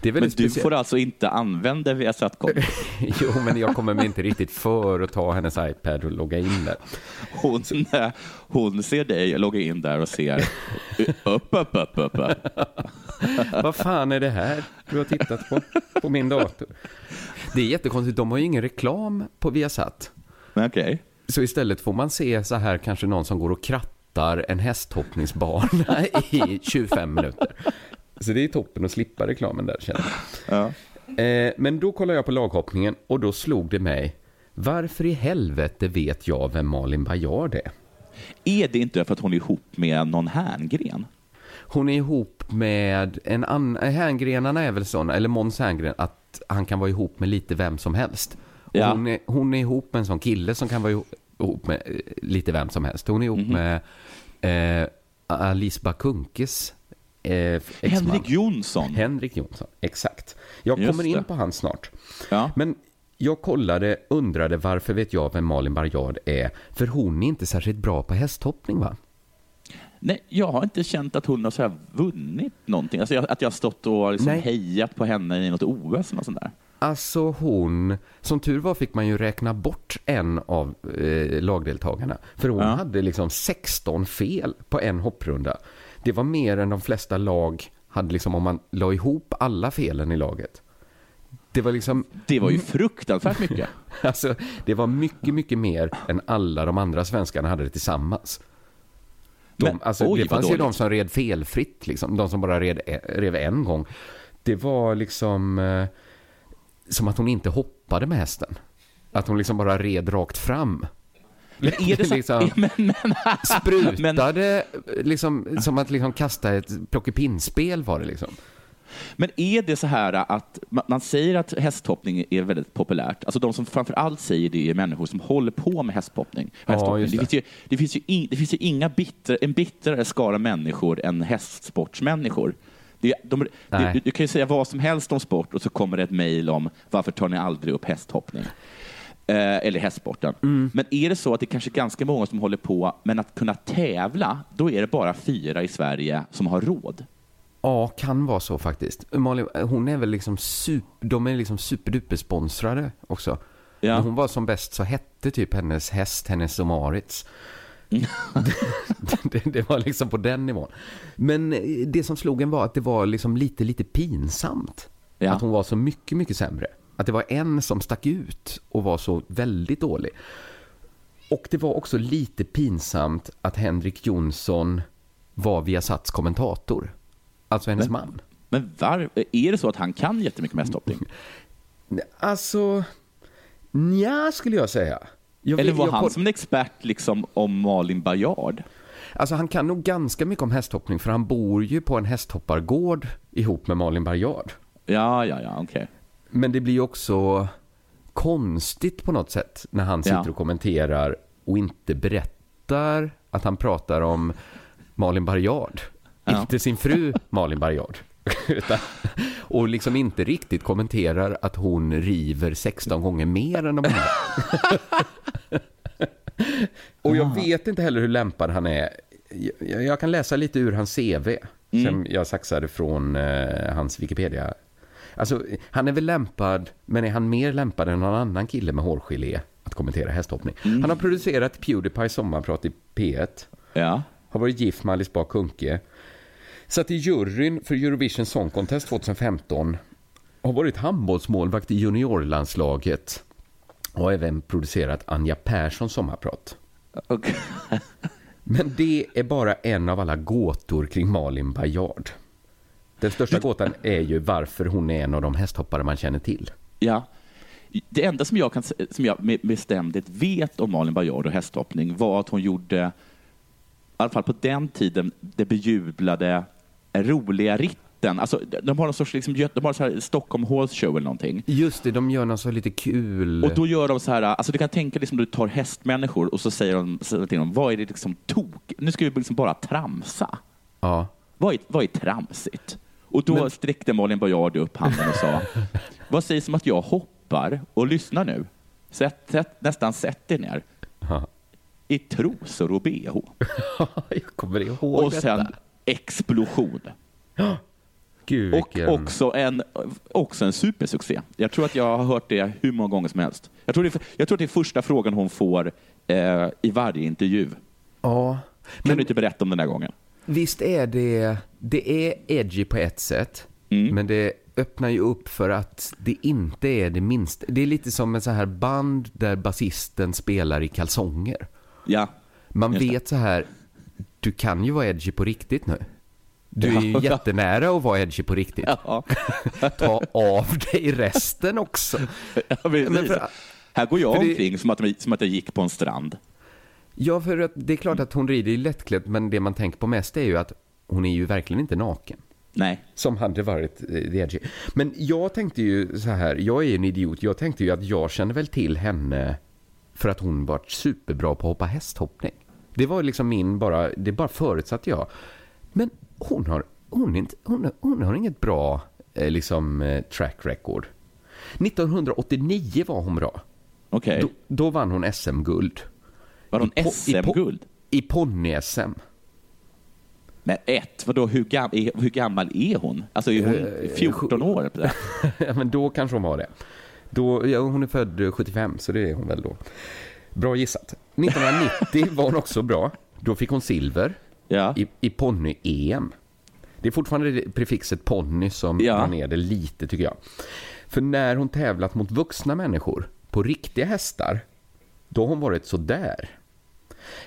Det är Men väldigt du speciellt. får alltså inte använda Viasat-kontot? Jo, men jag kommer mig inte riktigt för att ta hennes iPad och logga in där. Hon, hon ser dig logga in där och ser upp, upp, upp, upp. upp. Vad fan är det här du har tittat på, på min dator? Det är jättekonstigt, de har ju ingen reklam på Viasat. Okej. Så istället får man se så här kanske någon som går och krattar en hästhoppningsbana i 25 minuter. Så det är toppen att slippa reklamen där känner jag. Eh, men då kollade jag på laghoppningen och då slog det mig. Varför i helvete vet jag vem Malin Baryard är? Är det inte för att hon är ihop med någon Herngren? Hon är ihop med en annan, Herngrenarna är väl sådana, eller Måns Herngren, att han kan vara ihop med lite vem som helst. Ja. hon, är, hon är ihop med en sån kille som kan vara ihop- ihop med eh, lite vem som helst. Hon är ihop med eh, Alice Bakunkes eh. Henrik Jonsson. Henrik Jonsson, exakt. Jag Just kommer in det. på han snart. Ja. Men jag kollade, undrade varför vet jag vem Malin Baryard är? För hon är inte särskilt bra på hästhoppning va? Nej, jag har inte känt att hon har så vunnit någonting. Alltså jag, att jag har stått och liksom Nej. hejat på henne i något OS eller sånt där. Alltså hon, som tur var fick man ju räkna bort en av eh, lagdeltagarna. För hon Ja. hade liksom 16 fel på en hopprunda. Det var mer än de flesta lag hade liksom om man la ihop alla felen i laget. Det var liksom... Det var ju fruktansvärt mycket. alltså, det var mycket, mycket mer än alla de andra svenskarna hade det tillsammans. De, Men, alltså, oj, det fanns ju de som red felfritt, liksom. de som bara red, rev en gång. Det var liksom eh, som att hon inte hoppade med hästen. Att hon liksom bara red rakt fram. Men är det så? liksom, men, men, sprutade liksom, som att liksom kasta ett plockepinspel var det liksom. Men är det så här att ma- man säger att hästhoppning är väldigt populärt? Alltså de som framför allt säger det är människor som håller på med hästhoppning. Ja, hästhoppning. just det. det. finns ju, det, finns ju in, det finns ju inga bitter, en bittrare skara människor än hästsportsmänniskor. Det, de, du, du kan ju säga vad som helst om sport och så kommer det ett mejl om varför tar ni aldrig upp hästhoppning? Eh, eller hästsporten. Mm. Men är det så att det kanske är ganska många som håller på, men att kunna tävla, då är det bara fyra i Sverige som har råd. Ja, kan vara så faktiskt. Malin, hon är väl liksom super, de är liksom superduper sponsrade också. Ja. När hon var som bäst så hette typ hennes häst, hennes Maurits. det, det var liksom på den nivån. Men eh, det som slog en var att det var liksom lite, lite pinsamt. Ja. Att hon var så mycket, mycket sämre. Att det var en som stack ut och var så väldigt dålig. Och det var också lite pinsamt att Henrik Jonsson var Viasats kommentator. Alltså hennes Men- man. Men var, är det så att han kan jättemycket med hästhoppning? Alltså, nja skulle jag säga. Jag Eller var jag han som en expert liksom om Malin Baryard? Alltså han kan nog ganska mycket om hästhoppning för han bor ju på en hästhoppargård ihop med Malin Baryard. Ja, ja, ja, okej. Men det blir också konstigt på något sätt när han sitter Ja. och kommenterar och inte berättar att han pratar om Malin Baryard. Ja. Inte sin fru Malin Baryard. Utan, och liksom inte riktigt kommenterar att hon river 16 gånger mer än de andra. och jag vet inte heller hur lämpad han är. Jag, jag kan läsa lite ur hans CV. Mm. Som jag saxade från eh, hans Wikipedia. Alltså, han är väl lämpad, men är han mer lämpad än någon annan kille med hårgelé att kommentera hästhoppning? Mm. Han har producerat Pewdiepie sommarprat i P1. Ja. Har varit gift med Alice Bah Kuhnke. Satt i juryn för Eurovision Song Contest 2015. Har varit handbollsmålvakt i juniorlandslaget. Och har även producerat Anja Perssons sommarprat. Okay. Men det är bara en av alla gåtor kring Malin Baryard. Den största gåtan är ju varför hon är en av de hästhoppare man känner till. Ja. Det enda som jag, kan, som jag med bestämdhet vet om Malin Baryard och hästhoppning var att hon gjorde, i alla fall på den tiden, det bejublade roliga ritten. Alltså, de har någon sorts liksom, de har så här Stockholm Horse Show eller någonting. Just det, de gör något så lite kul. Och då gör de så här, alltså du kan tänka dig som du tar hästmänniskor och så säger de säger till dem, vad är det liksom tok? Nu ska vi liksom bara tramsa. Ja. Vad är, vad är tramsigt? Och då Men- sträckte Malin Baryard upp handen och sa, vad sägs om att jag hoppar och lyssnar nu? Sätt, sätt, nästan sätt er ner. I trosor och bh. jag kommer ihåg Och sen detta. explosion. Gud, Och vilken... också en, också en supersuccé. Jag tror att jag har hört det hur många gånger som helst. Jag tror det, jag tror att det är första frågan hon får eh, i varje intervju. Ja. Kan du inte berätta om den här gången? Visst är det, det är edgy på ett sätt, Mm. men det öppnar ju upp för att det inte är det minsta. Det är lite som en så här band där basisten spelar i kalsonger. Ja. Man vet så här, du kan ju vara edgy på riktigt nu. Du är ju Ja. jättenära att vara edgy på riktigt. Ta av dig resten också. Ja, precis. Men för- här går jag för det- omkring som, att, som att jag gick på en strand. Ja, för att det är klart att hon rider i lättklädd, men det man tänker på mest är ju att hon är ju verkligen inte naken. Nej. Som hade varit eh, the edgy. Men jag tänkte ju så här, jag är en idiot, jag tänkte ju att jag kände väl till henne för att hon var superbra på att hoppa hästhoppning. Det var liksom min bara, det bara förutsatte jag. Men hon har, hon inte, hon, hon har inget bra eh, liksom eh, track record. 1989 var hon bra. Okej. Då, då vann hon SM-guld. Var hon SM-guld? I ponny-SM. Men ett, vadå, hur, gam, är, hur gammal är hon? Alltså är hon Eh, 14 år? ja, men då kanske hon var det. Då, ja, hon är född eh, 75, så det är hon väl då. Bra gissat. 1990 var hon också bra. Då fick hon silver i, i ponny-EM. Det är fortfarande prefixet ponny som Ja. drar ner det lite tycker jag. För när hon tävlat mot vuxna människor på riktiga hästar, då har hon varit så där.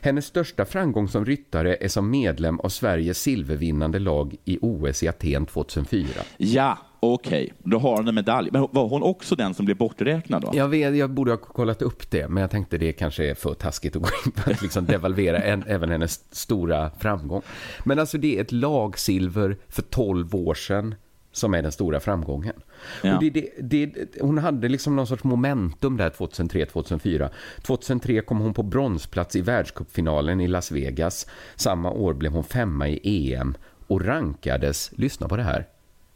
Hennes största framgång som ryttare är som medlem av Sveriges silvervinnande lag i OS i Aten 2004. Ja, okej. Då har hon en medalj. Men var hon också den som blev borträknad då? Jag, vet, jag borde ha kollat upp det, men jag tänkte det kanske är för taskigt att gå in på att liksom devalvera en, även hennes stora framgång. Men alltså det är ett lagsilver för 12 år sedan som är den stora framgången. Ja. Det, det, det, hon hade liksom någon sorts momentum där 2003-2004. 2003 kom hon på bronsplats i världscupfinalen i Las Vegas. Samma år blev hon femma i EM och rankades, lyssna på det här,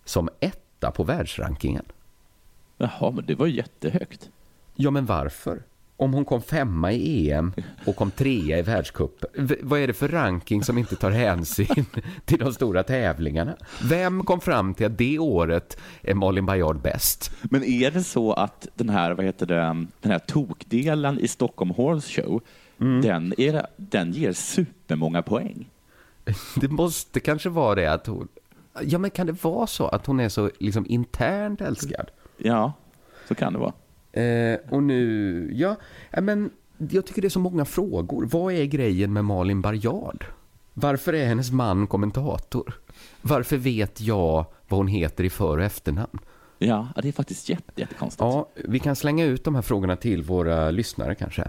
som etta på världsrankingen. Jaha, men det var jättehögt. Ja, men varför? Om hon kom femma i EM och kom trea i världscupen, vad är det för ranking som inte tar hänsyn till de stora tävlingarna? Vem kom fram till att det året är Malin Baryard bäst? Men är det så att den här, vad heter det, den här tokdelen i Stockholm Horse Show, Mm. den, är, den ger supermånga poäng? Det måste kanske vara det att hon... Ja, men kan det vara så att hon är så liksom internt älskad? Ja, så kan det vara. Eh, och nu, ja, men jag tycker det är så många frågor. Vad är grejen med Malin Baryard? Varför är hennes man kommentator? Varför vet jag vad hon heter i för- och efternamn? Ja, det är faktiskt jätte, jättekonstigt. Ja, vi kan slänga ut de här frågorna till våra lyssnare kanske.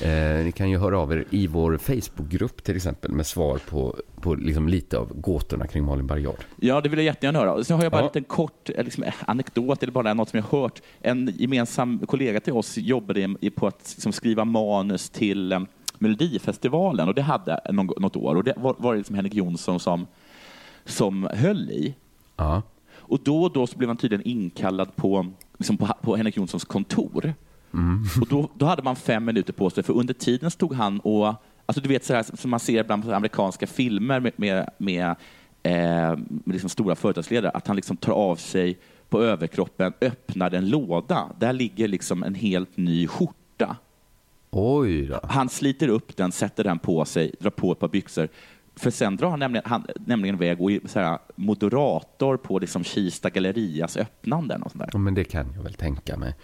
Eh, ni kan ju höra av er i vår Facebookgrupp till exempel med svar på, på liksom lite av gåtorna kring Malin Baryard. Ja, det vill jag jättegärna höra. Sen har jag bara Ja. en liten kort eh, liksom, eh, anekdot, eller bara något som jag hört. En gemensam kollega till oss jobbade på att liksom, skriva manus till eh, Melodifestivalen och det hade någon, något år. Och det var, var det liksom Henrik Jonsson som, som höll i. Ja. Och då och då så blev han tydligen inkallad på, liksom på, på Henrik Jonssons kontor. Mm. Och då, då hade man fem minuter på sig, för under tiden stod han och, alltså du vet så här som man ser ibland på amerikanska filmer med, med, med, eh, med liksom stora företagsledare, att han liksom tar av sig på överkroppen, öppnar en låda. Där ligger liksom en helt ny skjorta. Oj då. Han sliter upp den, sätter den på sig, drar på ett par byxor. För sen drar han nämligen, han, nämligen iväg och är moderator på liksom Kista gallerias öppnande. Och sånt där. Ja, men det kan jag väl tänka mig.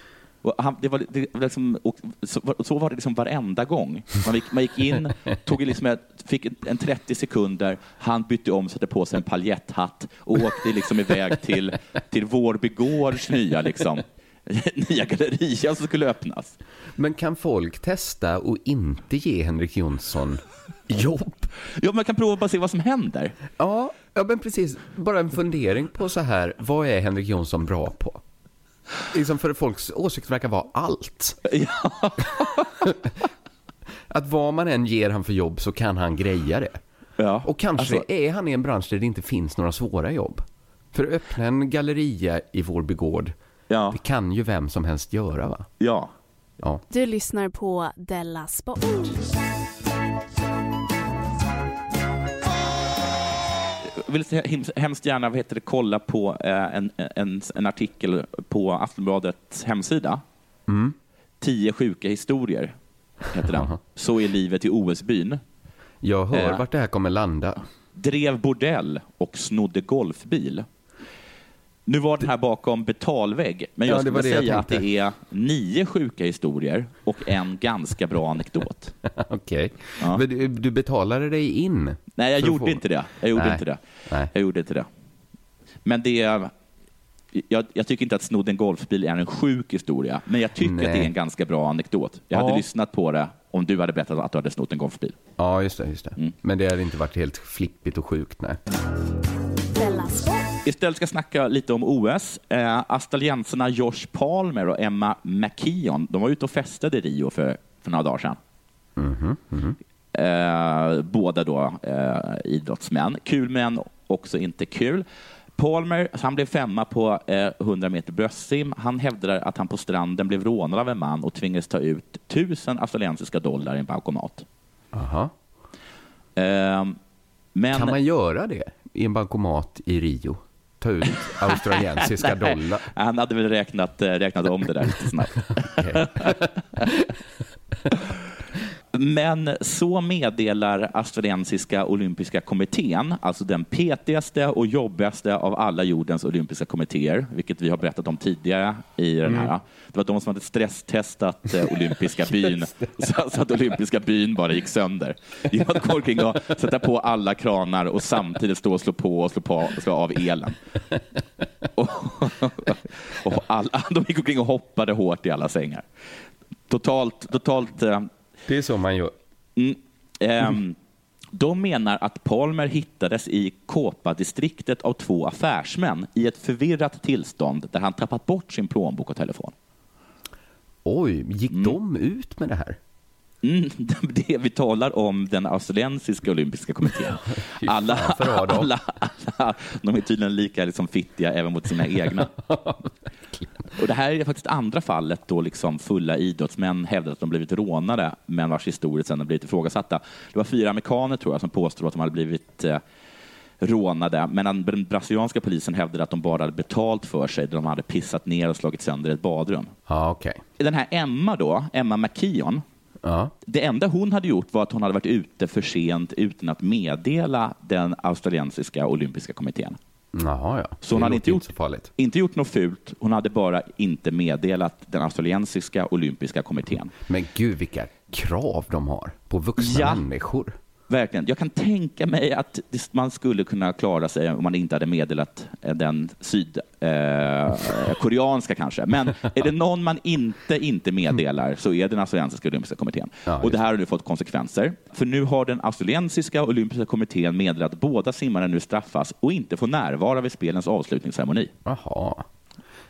Han, det var, det var liksom, och så, så var det liksom varenda gång. Man gick, man gick in, tog liksom ett, fick en 30 sekunder, han bytte om, satte på sig en paljetthatt och åkte liksom iväg till, till Vårby Gårds nya, liksom, nya galleria som skulle öppnas. Men kan folk testa och inte ge Henrik Jonsson jobb? Ja, man kan prova bara se vad som händer. Ja, ja men precis. Bara en fundering på så här, vad är Henrik Jonsson bra på? Liksom för folks åsikt verkar vara allt. Att vad man än ger han för jobb så kan han greja det. Ja, Och kanske alltså- är han i en bransch där det inte finns några svåra jobb. För öppna en galleria i Vårby gård, Ja. det kan ju vem som helst göra va? Ja. Ja. Du lyssnar på Della Sport. Jag vill hemskt gärna vad heter det, kolla på eh, en, en, en artikel på Aftonbladets hemsida. Mm. Tio sjuka historier, heter den. Så är livet i OS-byn. Jag hör Eh. vart det här kommer landa. Drev bordell och snodde golfbil. Nu var den här bakom betalvägg, men Ja, jag det var skulle det jag säga att det är nio sjuka historier och en ganska bra anekdot. Okej. Men du, du betalade dig in? Nej, jag gjorde få- inte det. Jag gjorde Nej. inte det. Nej. Jag gjorde inte det. Men det är... Jag, jag tycker inte att snodd en golfbil är en sjuk historia, men jag tycker Nej. att det är en ganska bra anekdot. Jag hade Ja. lyssnat på det om du hade berättat att du hade snott en golfbil. Ja, just det. Just det. Mm. Men det hade inte varit helt flippigt och sjukt, nej. Istället ska jag snacka lite om OS. Eh, australiensarna Josh Palmer och Emma McKeon, de var ute och festade i Rio för, för några dagar sedan. Eh, båda då eh, idrottsmän. Kul men också inte kul. Palmer han blev femma på eh, 100 meter bröstsim. Han hävdar att han på stranden blev rånad av en man och tvingades ta ut 1000 australiensiska dollar i en bankomat. Aha. Eh, men... Kan man göra det i en bankomat i Rio? Ta ut australiensiska dollar? Han hade väl räknat, eh, räknat om det där lite snabbt. Men så meddelar australiensiska olympiska kommittén, alltså den petigaste och jobbigaste av alla jordens olympiska kommittéer, vilket vi har berättat om tidigare i den här. Mm. Det var de som hade stresstestat eh, olympiska byn, så, så att olympiska byn bara gick sönder. Genom att gå omkring och sätta på alla kranar och samtidigt stå och slå på och slå, på, och slå av elen. Och, och alla, de gick omkring och hoppade hårt i alla sängar. Totalt, totalt eh, Det är så man gör. Mm. Ehm, de menar att Palmer hittades i Kåpa-distriktet av två affärsmän i ett förvirrat tillstånd där han tappat bort sin plånbok och telefon. Oj, gick de ut med det här? Mm, det vi talar om den australiensiska olympiska kommittén. Alla, alla, alla, de är tydligen lika liksom fittiga även mot sina egna. Och det här är faktiskt andra fallet då liksom fulla idrottsmän hävdar att de blivit rånade, men vars historier sedan har blivit ifrågasatta. Det var fyra amerikaner tror jag som påstod att de hade blivit eh, rånade, men den brasilianska polisen hävdade att de bara hade betalt för sig, där de hade pissat ner och slagit sönder ett badrum. Ja, okej. Den här Emma då, Emma McKeon, Ja. det enda hon hade gjort var att hon hade varit ute för sent utan att meddela den australiensiska olympiska kommittén. Jaha, ja. Så hon hade inte gjort, inte gjort något fult, hon hade bara inte meddelat den australiensiska olympiska kommittén. Men gud, vilka krav de har på vuxna Ja. människor. Verkligen. Jag kan tänka mig att man skulle kunna klara sig om man inte hade meddelat eh, den sydkoreanska kanske. Men är det någon man inte inte meddelar så är det den australiensiska olympiska kommittén. Ja, och det här har nu fått konsekvenser. För nu har den australiensiska olympiska kommittén meddelat att båda simmarna nu straffas och inte får närvara vid spelens avslutningsceremoni. Jaha.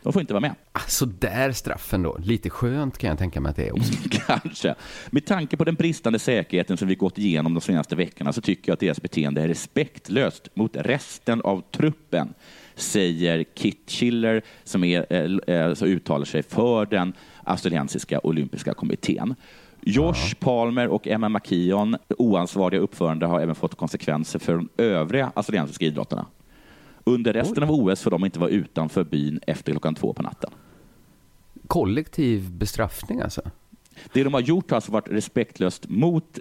De får inte vara med. Så där straffen då. Lite skönt kan jag tänka mig att det är också. Kanske. Med tanke på den bristande säkerheten som vi gått igenom de senaste veckorna så tycker jag att deras beteende är respektlöst mot resten av truppen, säger Kit Schiller som, är, eh, eh, som uttalar sig för den australiensiska olympiska kommittén. Josh Palmer och Emma McKeon, oansvariga uppförande, har även fått konsekvenser för de övriga australiensiska idrottarna. Under resten av OS får de inte vara utanför byn efter klockan två på natten. Kollektiv bestraffning alltså? Det de har gjort har alltså varit respektlöst mot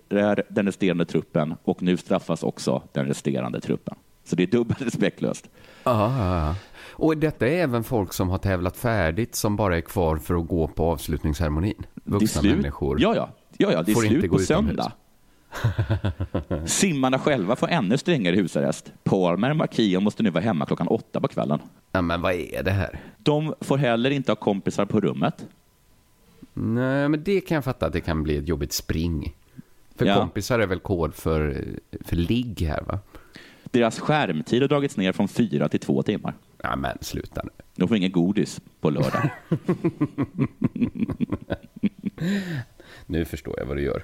den resterande truppen och nu straffas också den resterande truppen. Så det är dubbelt respektlöst. Ja. Och detta är även folk som har tävlat färdigt som bara är kvar för att gå på avslutningsceremonin. Vuxna människor. Ja, ja. ja, ja det är Får inte slut gå på utomhus. Simmarna själva får ännu strängare husarrest. Palmer och Markia måste nu vara hemma klockan åtta på kvällen. Ja, men vad är det här? De får heller inte ha kompisar på rummet. Nej, men det kan jag fatta att det kan bli ett jobbigt spring. För Ja. kompisar är väl kod för, för ligg här va? Deras skärmtid har dragits ner från fyra till två timmar. Ja, men sluta nu. De får ingen godis på lördag. Nu förstår jag vad du gör.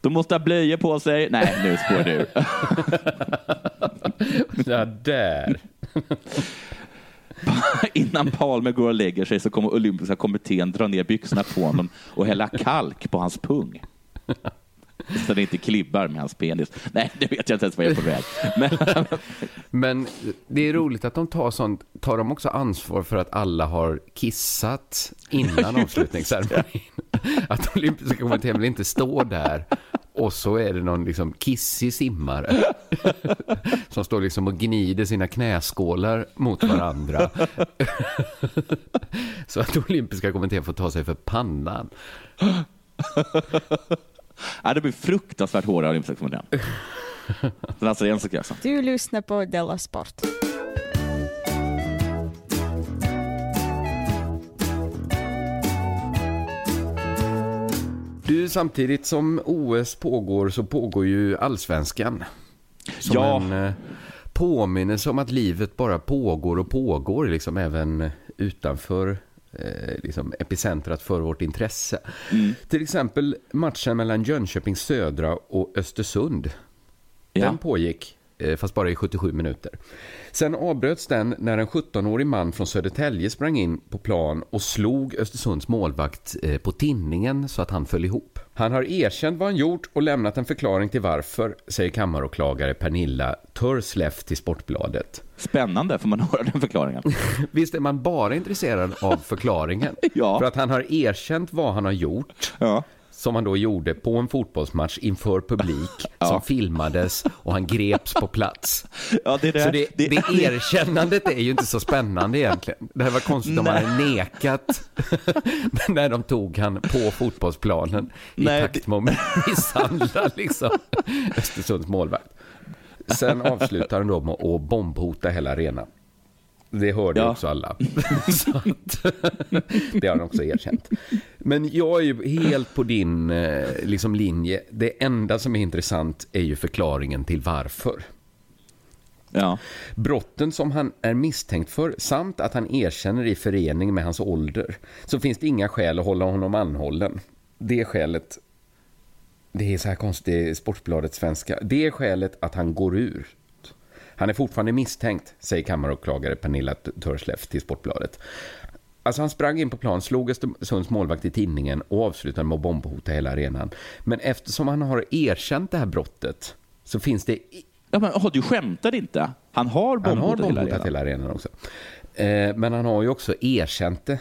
De måste ha blöjor på sig. Nej, nu spår du. Ja, där. Innan Palmer går och lägger sig så kommer olympiska kommittén dra ner byxorna på honom och hälla kalk på hans pung. Så det inte klibbar med hans penis. Nej, det vet jag inte ens vad jag är på väg. Men, Men det är roligt att de tar sånt. Tar de också ansvar för att alla har kissat innan avslutningsceremonin? Att olympiska kommittén vill inte stå där Och så är det någon liksom kissig simmare som står liksom och gnider sina knäskålar mot varandra. så att olympiska kommittén får ta sig för pannan. Ja, det blir fruktansvärt hårda olympiska kommittén. Den australiensiska alltså. Du lyssnar på Della Sport. Du, samtidigt som OS pågår så pågår ju allsvenskan. Som Ja. en eh, påminnelse om att livet bara pågår och pågår, liksom även utanför eh, liksom epicentrat för vårt intresse. Till exempel matchen mellan Jönköping Södra och Östersund. Den pågick, eh, fast bara i 77 minuter. Sen avbröts den när en 17-årig man från Södertälje sprang in på plan och slog Östersunds målvakt eh, på tinningen så att han föll ihop. Han har erkänt vad han gjort och lämnat en förklaring till varför, säger kammaråklagare Pernilla Törsleff till Sportbladet. Spännande, får man höra den förklaringen? Visst är man bara intresserad av förklaringen? Ja. För att han har erkänt vad han har gjort. Som han då gjorde på en fotbollsmatch inför publik som filmades och han greps på plats. Ja, det det. Så det, Det- det, erkännandet är ju inte så spännande egentligen. Det här var konstigt om han hade nekat när de tog han på fotbollsplanen i Nej, takt med att misshandla liksom Östersunds målvakt. Sen avslutar han då med att bombhota hela arenan. Det hörde Ja. också alla. Att, det har han också erkänt. Men jag är ju helt på din eh, liksom, linje. Det enda som är intressant är ju förklaringen till varför. Ja. Brotten som han är misstänkt för samt att han erkänner i förening med hans ålder så finns det inga skäl att hålla honom anhållen. Det är skälet, det är så här konstigt Sportbladet svenska, det är skälet att han går ur. Han är fortfarande misstänkt, säger kammaråklagare Pernilla Törsleff till Sportbladet. Alltså han sprang in på plan, slog Östersunds målvakt i tinningen och avslutade med att bombhota hela arenan. Men eftersom han har erkänt det här brottet så finns det Ja, men, oh, du skämtar inte? Han har han har bombhotat hela bombhotat arenan. hela arenan också. Eh, men han har ju också erkänt det.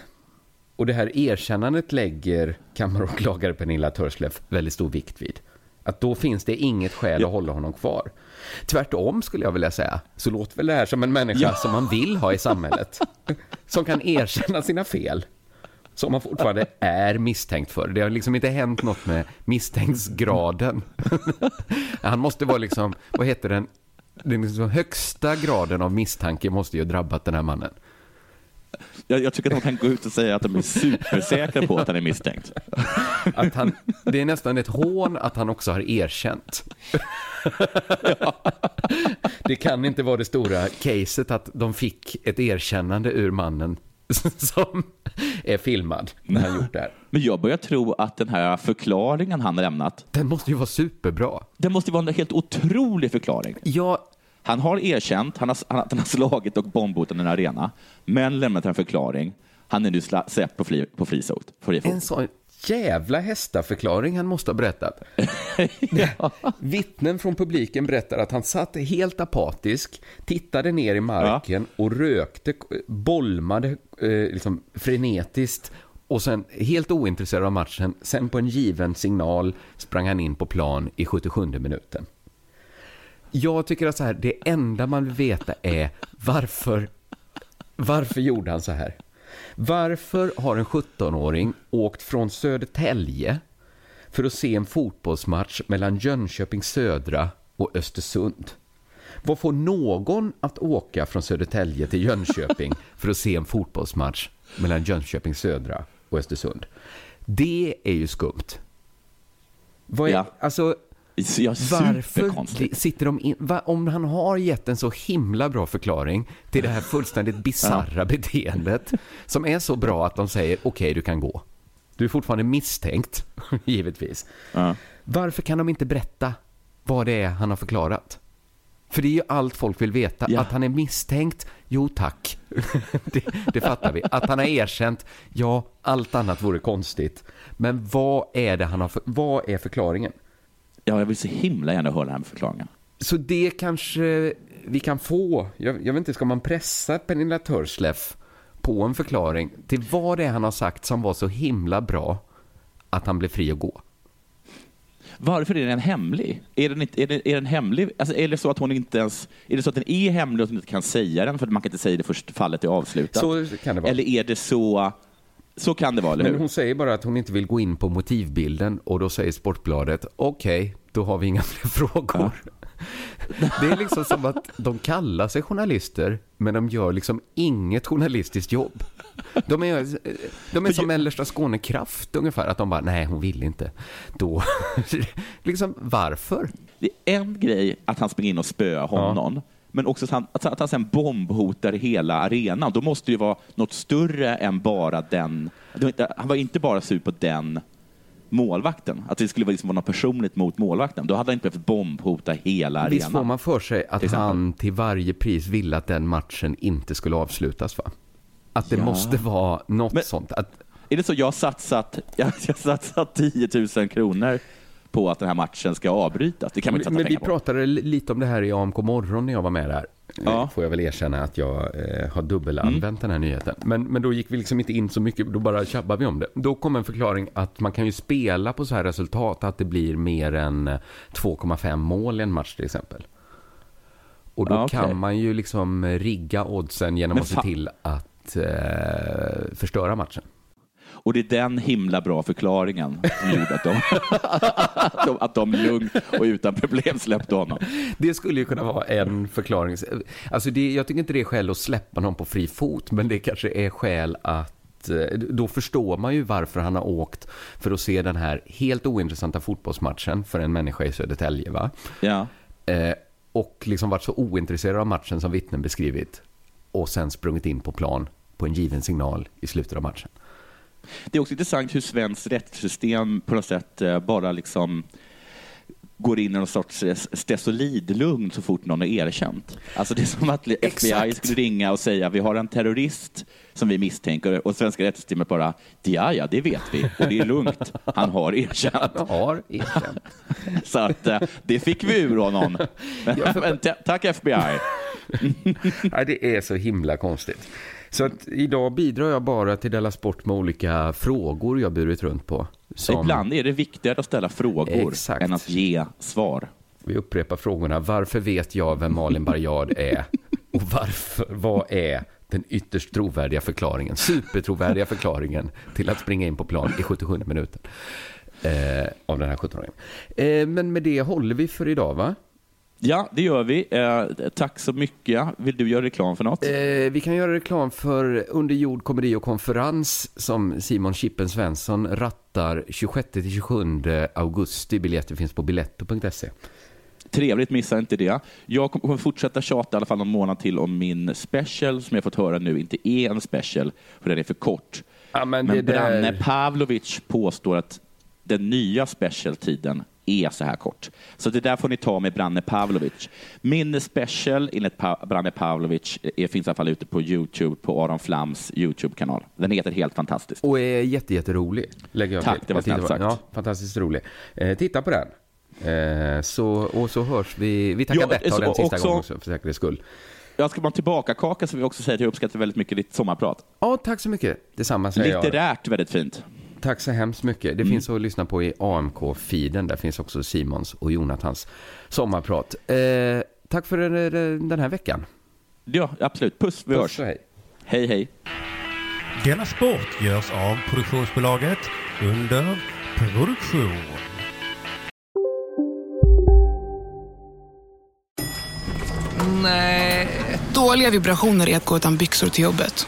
Och det här erkännandet lägger kammaråklagare Pernilla Törsleff väldigt stor vikt vid. Att då finns det inget skäl att hålla honom kvar. Tvärtom skulle jag vilja säga, så låter väl det här som en människa Ja. som man vill ha i samhället. Som kan erkänna sina fel. Som man fortfarande är misstänkt för. Det har liksom inte hänt något med misstänksgraden. Han måste vara liksom, vad heter den? Den liksom högsta graden av misstanke måste ju ha drabbat den här mannen. Jag, jag tycker att de kan gå ut och säga att de är supersäkra på att han är misstänkt. Att han, det är nästan ett hån att han också har erkänt. Det kan inte vara det stora caset att de fick ett erkännande ur mannen som är filmad när han gjort det här. Men jag börjar tro att den här förklaringen han lämnat, Den måste ju vara superbra. det måste vara en helt otrolig förklaring. Ja, Han har erkänt han har, han, att han har slagit och bombhotat en arena, men lämnat en förklaring. Han är nu släppt på, fri, på fri fot. En sån jävla hästaförklaring han måste ha berättat. Vittnen från publiken berättar att han satt helt apatisk, tittade ner i marken och rökte, bolmade eh, liksom frenetiskt och sen helt ointresserad av matchen, sen på en given signal sprang han in på plan i 77 minuten. Jag tycker att så här, det enda man vill veta är varför, varför gjorde han så här? Varför har en 17-åring åkt från Södertälje för att se en fotbollsmatch mellan Jönköping Södra och Östersund? Vad får någon att åka från Södertälje till Jönköping för att se en fotbollsmatch mellan Jönköping Södra och Östersund? Det är ju skumt. Vad är, Ja. Alltså, Ja, varför sitter de in, va, om han har gett en så himla bra förklaring till det här fullständigt bizarra beteendet som är så bra att de säger okej du kan gå. Du är fortfarande misstänkt, givetvis. Varför kan de inte berätta vad det är han har förklarat? För det är ju allt folk vill veta. Ja. Att han är misstänkt, jo tack. det, det fattar vi. Att han har erkänt, ja, allt annat vore konstigt. Men vad är det han har för, vad är förklaringen? Ja, jag vill så himla gärna höra den här förklaringen. Så det kanske vi kan få. Jag, jag vet inte, ska man pressa Pernilla Törsleff på en förklaring till vad det är han har sagt som var så himla bra att han blev fri att gå? Varför är den hemlig? Är den, inte, är den, är den hemlig? Alltså, är det så att hon inte ens... Är det så att den är hemlig och att hon inte kan säga den för att man kan inte säga det först fallet är avslutat? Så kan det vara. Eller är det så... Så kan det vara, eller Men hur? hon säger bara att hon inte vill gå in på motivbilden och då säger Sportbladet okej, då har vi inga fler frågor. Det är liksom som att de kallar sig journalister men de gör liksom inget journalistiskt jobb. De är, de är som Mellersta Skåne Kraft ungefär, att de bara nej hon vill inte. Då, liksom varför? Det är en grej att han springer in och spöar honom. Men också att han, att, han sen bombhotar hela arenan. Då måste det ju vara något större än bara den... Han var inte bara sur på den målvakten. Att det skulle vara liksom vara något personligt mot målvakten. Då hade han inte behövt bombhota hela arenan. Visst får man för sig att Till han till varje pris ville att den matchen inte skulle avslutas va? Att det Ja. måste vara något sånt. Att, Är det så? Jag satsat, jag, jag satsat 10 000 kronor på att den här matchen ska avbrytas. Det kan man inte men satsa vi på. pratade li- lite om det här i AMK morgon när jag var med där. Ja. Eh, Får jag väl erkänna att jag eh, har dubbelanvänt Mm. den här nyheten. Men, men då gick vi liksom inte in så mycket, då bara tjabbade vi om det. Då kom en förklaring att man kan ju spela på så här resultat att det blir mer än eh, 2,5 mål i en match till exempel. Och då Ja, okej. kan man ju liksom rigga oddsen genom Men att se till att eh, förstöra matchen. Och det är den himla bra förklaringen som gjorde att de, att de, att de lugnt och utan problem släppte honom. Det skulle ju kunna vara en förklaring. Alltså det, jag tycker inte det är skäl att släppa någon på fri fot, men det kanske är skäl att eh, då förstår man ju varför han har åkt för att se den här helt ointressanta fotbollsmatchen för en människa i Södertälje. Va? Ja. Eh, och liksom varit så ointresserad av matchen som vittnen beskrivit och sen sprungit in på plan på en given signal i slutet av matchen. Det är också intressant hur svenskt rättssystem på något sätt eh, bara liksom går in i någon sorts eh, stesolidlugn så fort någon är erkänt. Alltså det är som att FBI Exakt. skulle ringa och säga vi har en terrorist som vi misstänker och svenska rättssystemet bara ja, ja, det vet vi och det är lugnt. Han har erkänt. har erkänt. Så att eh, det fick vi ur honom. Men ta- tack FBI. Nej, det är så himla konstigt. Så att idag bidrar jag bara till Della Sport med olika frågor jag burit runt på. Som- Ibland är det viktigare att ställa frågor Exakt. än att ge svar. Vi upprepar frågorna. Varför vet jag vem Malin Barriard är? Och varför, vad är den ytterst trovärdiga förklaringen, supertrovärdiga förklaringen till att springa in på plan i 77 minuten eh, av den här 17-åringen. Eh, men med det håller vi för idag va? Ja, det gör vi. Eh, tack så mycket. Vill du göra reklam för något? Eh, vi kan göra reklam för Under jord komedi och konferens som Simon Chippen Svensson rattar 26-27 augusti. Biljetter finns på biletto.se. Trevligt, missa inte det. Jag kommer fortsätta tjata i alla fall någon månad till om min special som jag fått höra nu inte är en special, för den är för kort. men men det där- Branne Pavlovic påstår att den nya specialtiden är så här kort. Så det där får ni ta med Branne Pavlovic. Min special enligt pa- Branne Pavlovic är, finns i alla fall ute på Youtube, på Aron Flams Youtube-kanal. Den heter helt fantastiskt. Och är jätte, jätterolig. Lägger jag Tack, till. det var snällt sagt. Ja, fantastiskt rolig. Eh, titta på den. Eh, så, och så hörs vi. Vi tackar Ja, så den sista också- gången också för säkerhets skull. Jag ska bara tillbaka kaka så vill jag också säga att jag uppskattar väldigt mycket ditt sommarprat. Ja, tack så mycket. Detsamma säger jag. Litterärt väldigt fint. Tack så hemskt mycket. Det Mm. finns att lyssna på i AMK-feeden. Där finns också Simons och Jonathans sommarprat. Eh, tack för den, den här veckan. Ja, absolut. Puss, vi Puss hörs. hej. Hej, hej. Denna sport görs av produktionsbolaget under produktion. Nej. Dåliga vibrationer är att gå utan byxor till jobbet.